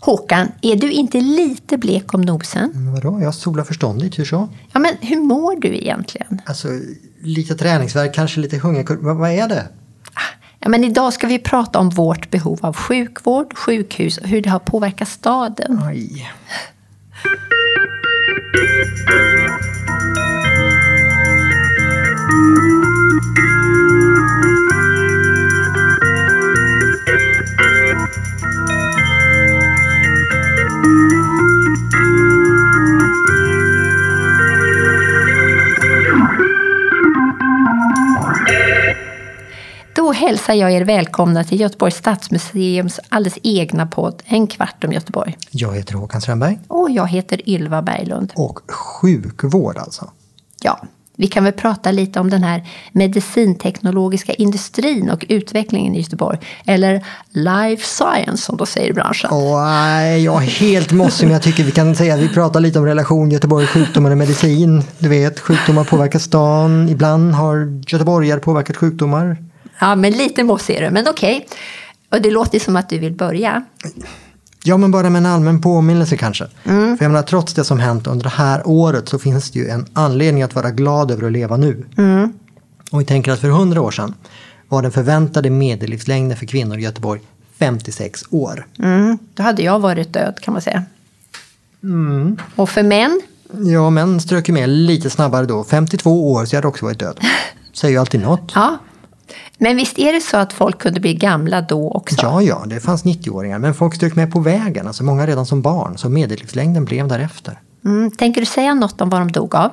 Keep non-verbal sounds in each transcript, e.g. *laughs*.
Håkan, är du inte lite blek om nosen? Men vadå, jag solar förståndigt, hur så? Ja, men hur mår du egentligen? Alltså, lite träningsvärk, kanske lite hunger. Vad, vad är det? Ja, men idag ska vi prata om vårt behov av sjukvård, sjukhus och hur det har påverkat staden. Aj. Hälsar jag er välkomna till Göteborgs stadsmuseums alldeles egna podd En kvart om Göteborg. Jag heter Håkan Strömberg. Och jag heter Ylva Berglund. Och sjukvård alltså. Ja, vi kan väl prata lite om den här medicinteknologiska industrin och utvecklingen i Göteborg. Eller life science som de säger i branschen. Nej, jag är helt mossig men jag tycker vi kan säga att vi pratar lite om relation Göteborg, sjukdomar och medicin. Du vet, sjukdomar påverkar stan. Ibland har göteborgare påverkat sjukdomar. Ja, men lite mossig är du, men okej. Och det låter som att du vill börja. Ja, men bara med en allmän påminnelse kanske. För jag menar, trots det som hänt under det här året så finns det ju en anledning att vara glad över att leva nu. Och vi tänker att för 100 år sedan var den förväntade medellivslängden för kvinnor i Göteborg 56 år. Mm, då hade jag varit död kan man säga. Och för män? Ja, men strök ju med lite snabbare då. 52 år så jag hade också varit död. *laughs* Säger ju alltid något. Ja. Men visst är det så att folk kunde bli gamla då också? Ja, ja, det fanns 90-åringar. Men folk strök med på vägen, alltså många redan som barn. Så medellivslängden blev därefter. Mm, tänker du säga något om vad de dog av?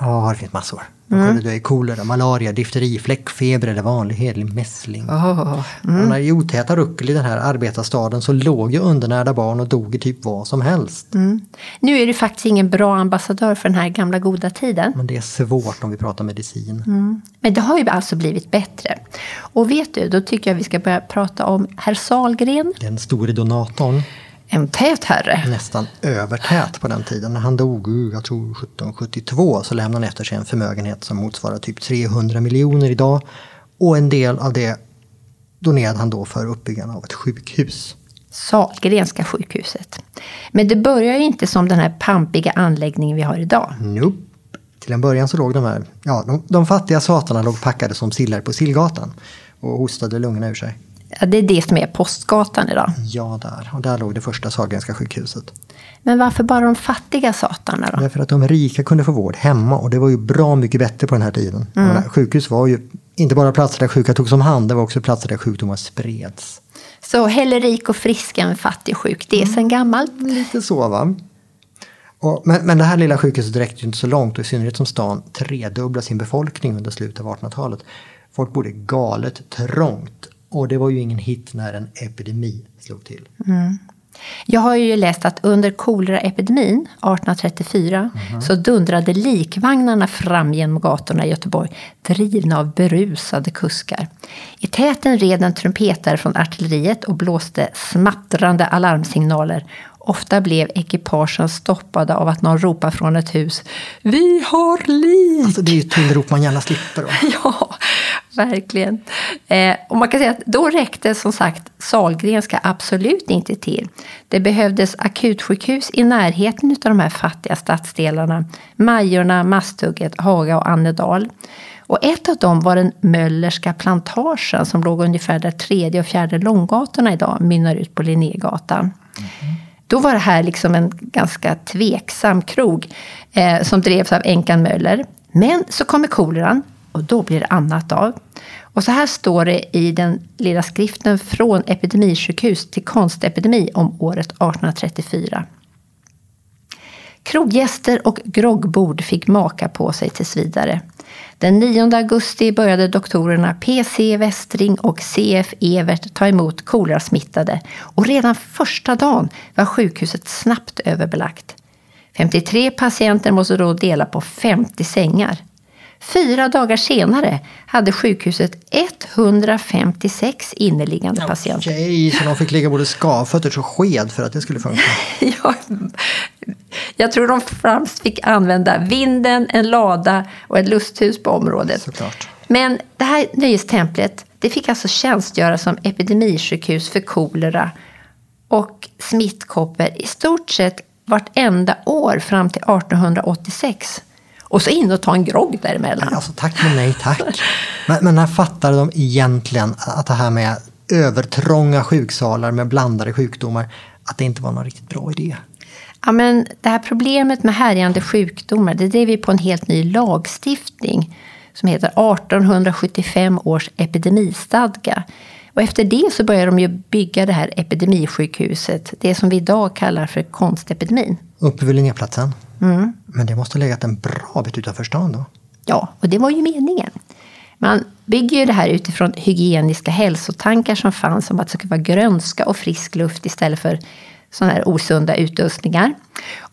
Ja, det finns massor. De kunde dö i kolera, malaria, difteri, fläckfeber eller vanlig hedlig mässling. Oh. Mm. När I otäta ruckel i den här arbetarstaden så låg ju undernärda barn och dog i typ vad som helst. Mm. Nu är du faktiskt ingen bra ambassadör för den här gamla goda tiden. Men det är svårt om vi pratar medicin. Men det har ju alltså blivit bättre. Och vet du, då tycker jag vi ska börja prata om herr Salgren. Den store donatorn, En tät herre. nästan övertät på den tiden. När han dog, uh, jag tror 1772, så lämnade han efter sig en förmögenhet som motsvarar typ 300 miljoner idag. Och en del av det donerade han då för uppbyggandet av ett sjukhus. Salgrenska sjukhuset. Men det börjar ju inte som den här pampiga anläggningen vi har idag. Nope. Till en början så låg de här, ja, de, de fattiga satarna låg packade som sillar på Sillgatan och hostade lungorna ur sig. Ja, det är det som är Postgatan idag. Ja, där. Och där låg det första Sahlgrenska sjukhuset. Men varför bara de fattiga satarna då? Därför att de rika kunde få vård hemma och det var ju bra mycket bättre på den här tiden. Jag menar, Sjukhus var ju inte bara platser där sjuka togs om hand, det var också platser där sjukdomar spreds. Så hellre rik och frisk än fattig och sjuk, det är sen gammalt. Lite så va. Och, men, men det här lilla sjukhuset räckte ju inte så långt och i synnerhet som stan tredubblade sin befolkning under slutet av 1800-talet. Folk bodde galet trångt och det var ju ingen hit när en epidemi slog till. Jag har ju läst att under koleraepidemin 1834 så dundrade likvagnarna fram genom gatorna i Göteborg drivna av berusade kuskar. I täten red en trumpetare från artilleriet och blåste smattrande alarmsignaler. Ofta blev ekipagen stoppade av att någon ropade från ett hus Vi har lik! Alltså det är ju ett tillrop man gärna slipper. Då. *laughs* Ja, verkligen. Eh, och man kan säga att då räckte som sagt Salgrenska absolut inte till. Det behövdes akutsjukhus i närheten av de här fattiga stadsdelarna. Majorna, Masthugget, Haga och Annedal. Och ett av dem var den Möllerska plantagen som låg ungefär där tredje och fjärde Långgatorna idag mynnar ut på Linnégatan. Då var det här liksom en ganska tveksam krog eh, som drevs av änkan Möller. Men så kommer koleran och då blir det annat av. Och så här står det i den lilla skriften Från epidemisjukhus till konstepidemi om året 1834. Kroggäster och groggbord fick maka på sig tills vidare. Den 9 augusti började doktorerna P.C. Westring och C.F. Evert ta emot kolerasmittade och redan första dagen var sjukhuset snabbt överbelagt. 53 patienter måste då dela på 50 sängar. Fyra dagar senare hade sjukhuset 156 inneliggande patienter. Okej, så de fick ligga både skavfötters och sked för att det skulle funka. *laughs* Ja, jag tror de främst fick använda vinden, en lada och ett lusthus på området. Såklart. Men det här nöjestemplet det fick alltså tjänstgöra som epidemisjukhus för kolera. Och smittkoppor i stort sett vartenda år fram till 1886. Och så in och ta en grogg däremellan. Alltså tack men nej tack. Men, men när fattade de egentligen att det här med övertrånga sjuksalar med blandade sjukdomar, att det inte var någon riktigt bra idé? Ja, men det här problemet med härjande sjukdomar, det drev vi på en helt ny lagstiftning som heter 1875 års epidemistadga. Och efter det så började de ju bygga det här epidemisjukhuset, det som vi idag kallar för konstepidemin. Uppe vid Linnéplatsen? Mm. Men det måste ha legat en bra bit utanför stan då? Ja, och det var ju meningen. Man bygger ju det här utifrån hygieniska hälsotankar som fanns om att det skulle vara grönska och frisk luft istället för sådana här osunda utrustningar.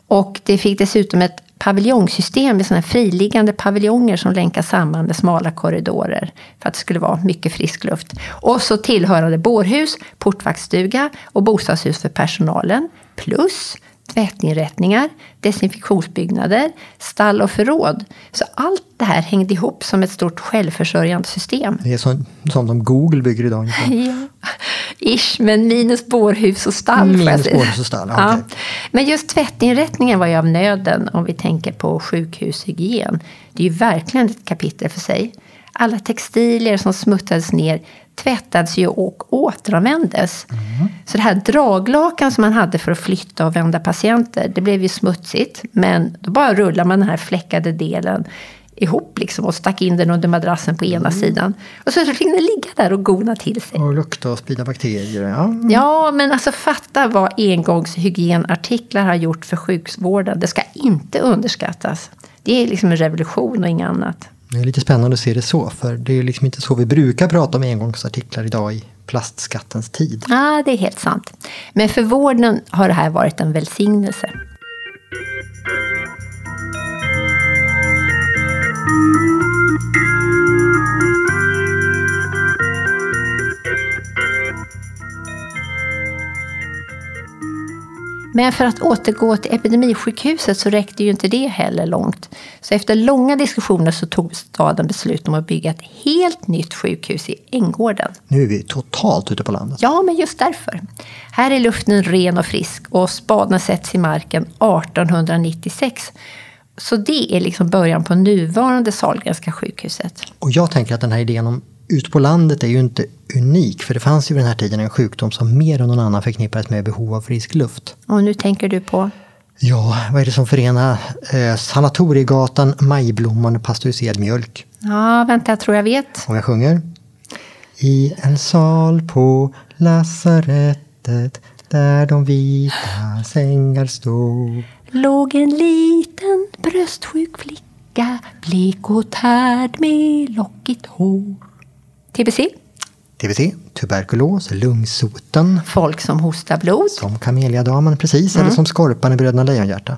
Och det fick dessutom ett paviljongsystem med sådana friliggande paviljonger som länkas samman med smala korridorer för att det skulle vara mycket frisk luft. Och så tillhörande bårhus, portvaktsstuga och bostadshus för personalen. Plus tvättinrättningar, desinfektionsbyggnader, stall och förråd. Så allt det här hängde ihop som ett stort självförsörjande system. Det är som, som de Google bygger idag. *laughs* Ja, ish, men minus bårhus och stall. Minus bårhus och stall, ja. Okay. Men just tvättinrättningen var ju av nöden om vi tänker på sjukhushygien. Det är ju verkligen ett kapitel för sig. Alla textilier som smuttades ner tvättades ju och återanvändes. Mm. Så det här draglakan som man hade för att flytta och vända patienter, det blev ju smutsigt. Men då bara rullade man den här fläckade delen ihop liksom och stack in den under madrassen på ena mm. sidan. Och så fick den ligga där och gona till sig. Och lukta och sprida bakterier. Ja. ja, men alltså fatta vad engångshygienartiklar har gjort för sjukvården. Det ska inte underskattas. Det är liksom en revolution och inget annat. Det är lite spännande att se det så, för det är liksom inte så vi brukar prata om engångsartiklar idag i plastskattens tid. Ja, det är helt sant. Men för vården har det här varit en välsignelse. Men för att återgå till epidemisjukhuset så räckte ju inte det heller långt. Så efter långa diskussioner så tog staden beslut om att bygga ett helt nytt sjukhus i Änggården. Nu är vi totalt ute på landet. Ja, men just därför. Här är luften ren och frisk och spaden sätts i marken 1896. Så det är liksom början på nuvarande Sahlgrenska sjukhuset. Och jag tänker att den här idén om ut på landet är ju inte unik, för det fanns ju vid den här tiden en sjukdom som mer än någon annan förknippades med behov av frisk luft. Och nu tänker du på? Ja, vad är det som förenar eh, Sanatoriegatan, Majblomman och pastöriserad mjölk? Ja, vänta, jag tror jag vet. Och jag sjunger. I en sal på lasarettet där de vita sängar stod låg en liten bröstsjuk flicka blek och tärd med lockigt hår. TBC? TBC, tuberkulos, lungsoten. Folk som hostar blod. Som kameliadamen, precis. Mm. Eller som skorpan i Bröderna Lejonhjärta.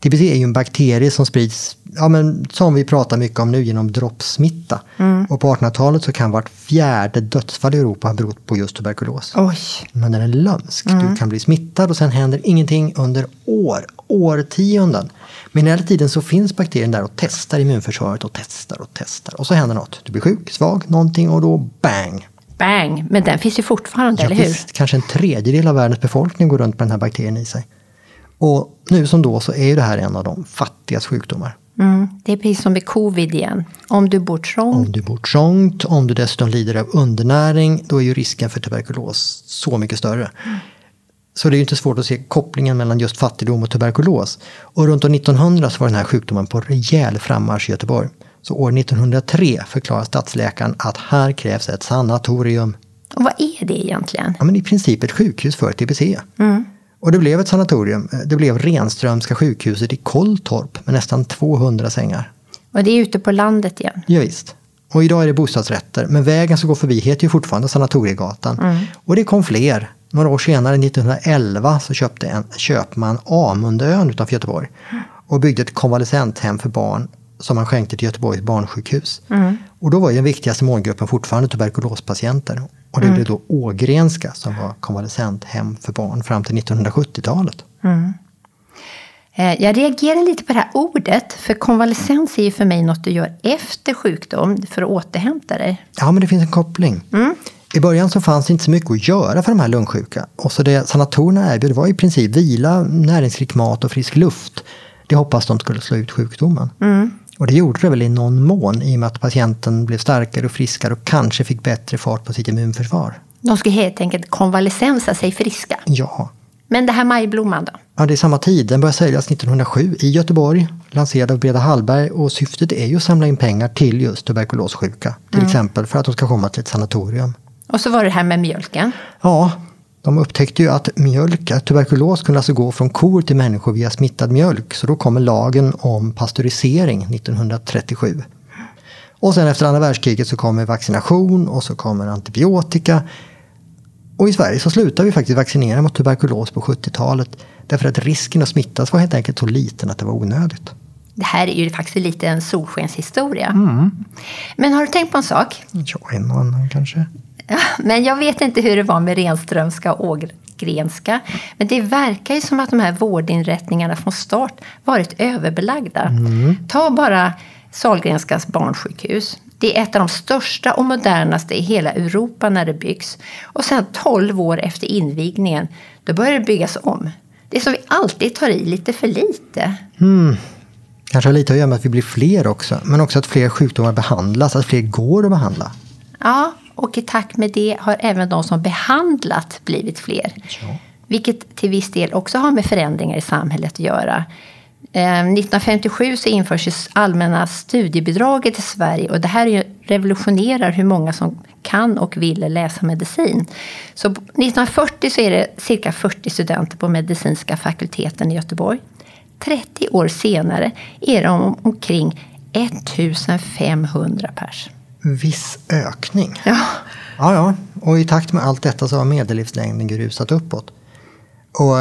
TBC är ju en bakterie som sprids, ja, men, som vi pratar mycket om nu, genom droppsmitta. Mm. Och på 1800-talet så kan vart fjärde dödsfall i Europa ha berott på just tuberkulos. Oj. Men den är lömsk. Mm. Du kan bli smittad och sen händer ingenting under år, årtionden. Men hela tiden så finns bakterien där och testar immunförsvaret och testar och testar. Och så händer något. Du blir sjuk, svag, någonting och då bang! Bang! Men den finns ju fortfarande, ja, eller hur? Visst, kanske en tredjedel av världens befolkning går runt med den här bakterien i sig. Och nu som då så är ju det här en av de fattigas sjukdomar. Mm, det är precis som med covid igen. Om du bor trångt. Om du bor trångt, om du dessutom lider av undernäring, då är ju risken för tuberkulos så mycket större. Mm. Så det är ju inte svårt att se kopplingen mellan just fattigdom och tuberkulos. Och runt år 1900 så var den här sjukdomen på rejäl frammarsch i Göteborg. Så år 1903 förklarar stadsläkaren att här krävs ett sanatorium. Och vad är det egentligen? Ja, men I princip ett sjukhus för TBC. Mm. Och det blev ett sanatorium. Det blev Renströmska sjukhuset i Kolltorp med nästan 200 sängar. Och det är ute på landet igen? Ja, visst. Och idag är det bostadsrätter, men vägen som går förbi heter ju fortfarande Sanatoriegatan. Mm. Och det kom fler. Några år senare, 1911, så köpte en köpman Amundön utanför Göteborg och byggde ett konvalescenthem för barn som han skänkte till Göteborgs barnsjukhus. Mm. Och då var ju den viktigaste målgruppen fortfarande tuberkulospatienter. Och det mm. blev då Ågrenska som var konvalescenthem för barn fram till 1970-talet. Mm. Eh, jag reagerar lite på det här ordet, för konvalescens är ju för mig något du gör efter sjukdom för att återhämta dig. Ja, men det finns en koppling. Mm. I början så fanns det inte så mycket att göra för de här lungsjuka. Och så det sanatorierna erbjöd var i princip vila, näringsrik mat och frisk luft. Det hoppas de skulle slå ut sjukdomen. Mm. Och det gjorde det väl i någon mån i och med att patienten blev starkare och friskare och kanske fick bättre fart på sitt immunförsvar. De skulle helt enkelt konvalescensa sig friska. Ja, Men det här majblomman då? Ja, det är samma tid. Den började säljas 1907 i Göteborg, lanserad av Breda Hallberg och syftet är ju att samla in pengar till just tuberkulossjuka. Till exempel för att de ska komma till ett sanatorium. Och så var det här med mjölken. Ja, de upptäckte ju att mjölk, att tuberkulos kunde alltså gå från kor till människor via smittad mjölk. Så då kommer lagen om pastörisering 1937. Och sen efter andra världskriget så kommer vaccination och så kommer antibiotika. Och i Sverige så slutar vi faktiskt vaccinera mot tuberkulos på 70-talet. Därför att risken att smittas var helt enkelt så liten att det var onödigt. Det här är ju faktiskt lite en solskenshistoria. Mm. Men har du tänkt på en sak? Ja, en och annan kanske. Ja, Men jag vet inte hur det var med Renströmska och Ågrenska. Men det verkar ju som att de här vårdinrättningarna från start varit överbelagda. Ta bara Sahlgrenskas barnsjukhus. Det är ett av de största och modernaste i hela Europa när det byggs. Och sen 12 år efter invigningen, då börjar det byggas om. Det är som vi alltid tar i lite för lite. Kanske har lite att göra med att vi blir fler också. Men också att fler sjukdomar behandlas, att fler går att behandla. Ja, och i takt med det har även de som behandlat blivit fler. Ja. Vilket till viss del också har med förändringar i samhället att göra. Eh, 1957 så införs allmänna studiebidraget i Sverige och det här revolutionerar hur många som kan och vill läsa medicin. Så 1940 så är det cirka 40 studenter på medicinska fakulteten i Göteborg. 30 år senare är de om- omkring 1500 pers. Viss ökning. Ja. Ja, ja. Och i takt med allt detta så har medellivslängden grusat uppåt. Och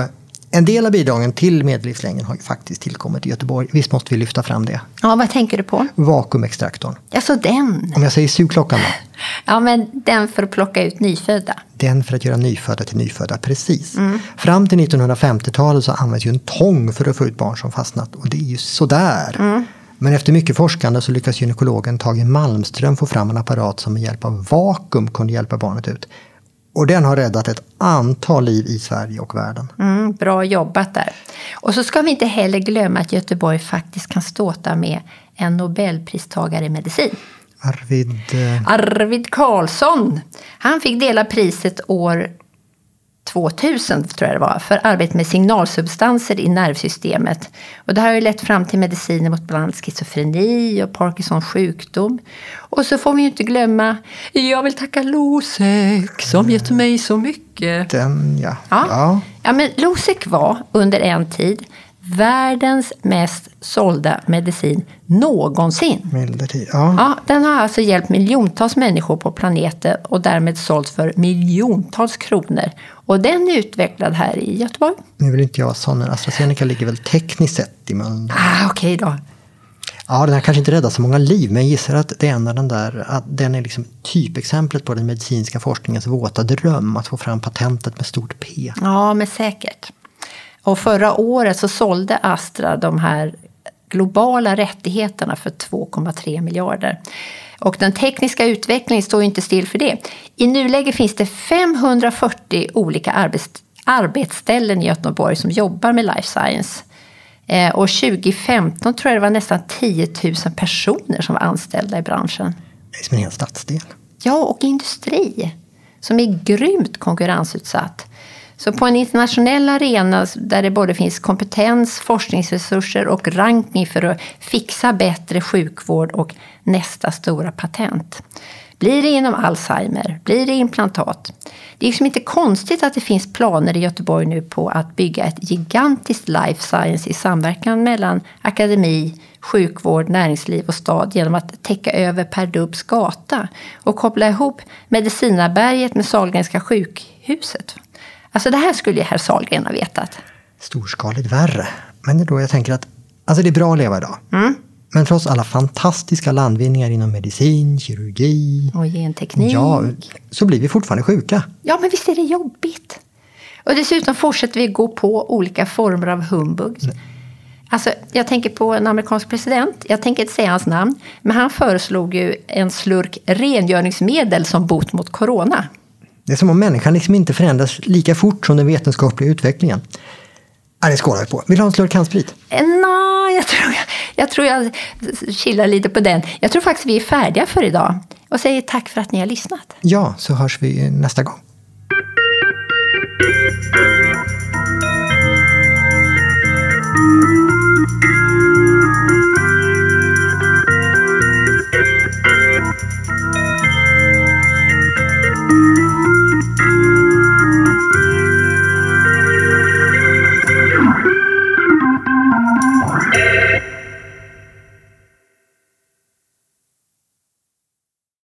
en del av bidragen till medellivslängden har ju faktiskt tillkommit i Göteborg. Visst måste vi lyfta fram det. ja, vad tänker du på? Vakuumextraktorn. Alltså den. Om jag säger sugklockan då? Ja, men den för att plocka ut nyfödda. Den för att göra nyfödda till nyfödda, precis. Fram till 1950-talet så används ju en tång för att få ut barn som fastnat. Och det är ju sådär. Men efter mycket forskande så lyckas gynekologen Tage Malmström få fram en apparat som med hjälp av vakuum kunde hjälpa barnet ut. Och den har räddat ett antal liv i Sverige och världen. Mm, bra jobbat där. Och så ska vi inte heller glömma att Göteborg faktiskt kan ståta med en nobelpristagare i medicin. Arvid... eh, Arvid Carlsson. Han fick dela priset år 2000 tror jag det var, för arbete med signalsubstanser i nervsystemet. Och det här har ju lett fram till mediciner mot bland annat schizofreni och Parkinsons sjukdom. Och så får vi ju inte glömma, jag vill tacka Losec som gett mig så mycket. Den, ja. Ja. ja. Ja, men Losec var under en tid världens mest sålda medicin någonsin. Medeltid. Ja. Ja, den har alltså hjälpt miljontals människor på planeten och därmed sålts för miljontals kronor. Och den är utvecklad här i Göteborg. Nu vill inte jag vara sån, men AstraZeneca ligger väl tekniskt sett i Mölndal. Ah, Okej då. Ja, den här kanske inte räddar så många liv, men jag gissar att det är en av den där, att den är liksom typexemplet på den medicinska forskningens våta dröm, att få fram patentet med stort P. Ja, men säkert. Och förra året så sålde Astra de här globala rättigheterna för 2,3 miljarder. Och den tekniska utvecklingen står ju inte still för det. I nuläget finns det 540 olika arbets arbetsställen i Göteborg som jobbar med life science. Eh, och 2015 tror jag det var nästan 10 000 personer som var anställda i branschen. Det är som en hel stadsdel. Ja, och industri som är grymt konkurrensutsatt. Så på en internationell arena där det både finns kompetens, forskningsresurser och ranking för att fixa bättre sjukvård och nästa stora patent. Blir det inom Alzheimer? Blir det implantat? Det är liksom inte konstigt att det finns planer i Göteborg nu på att bygga ett gigantiskt life science i samverkan mellan akademi, sjukvård, näringsliv och stad genom att täcka över Per Dubbs gata och koppla ihop Medicinarberget med Sahlgrenska sjukhuset. Alltså det här skulle ju herr Sahlgren ha vetat. Storskaligt värre. Men det är då jag tänker att alltså det är bra att leva idag. Men trots alla fantastiska landvinningar inom medicin, kirurgi, Och genteknik. ja, så blir vi fortfarande sjuka. Ja, men visst är det jobbigt? Och dessutom fortsätter vi gå på olika former av humbug. Alltså, jag tänker på en amerikansk president, jag tänker inte säga hans namn, men han föreslog ju en slurk rengöringsmedel som bot mot corona. Det är som om människan liksom inte förändras lika fort som den vetenskapliga utvecklingen. Ja, det skålar vi på. Vill du ha en slurk handsprit? Eh, Nå, jag tror jag, jag tror jag chillar lite på den. Jag tror faktiskt vi är färdiga för idag. Och säger tack för att ni har lyssnat. Ja, så hörs vi nästa gång.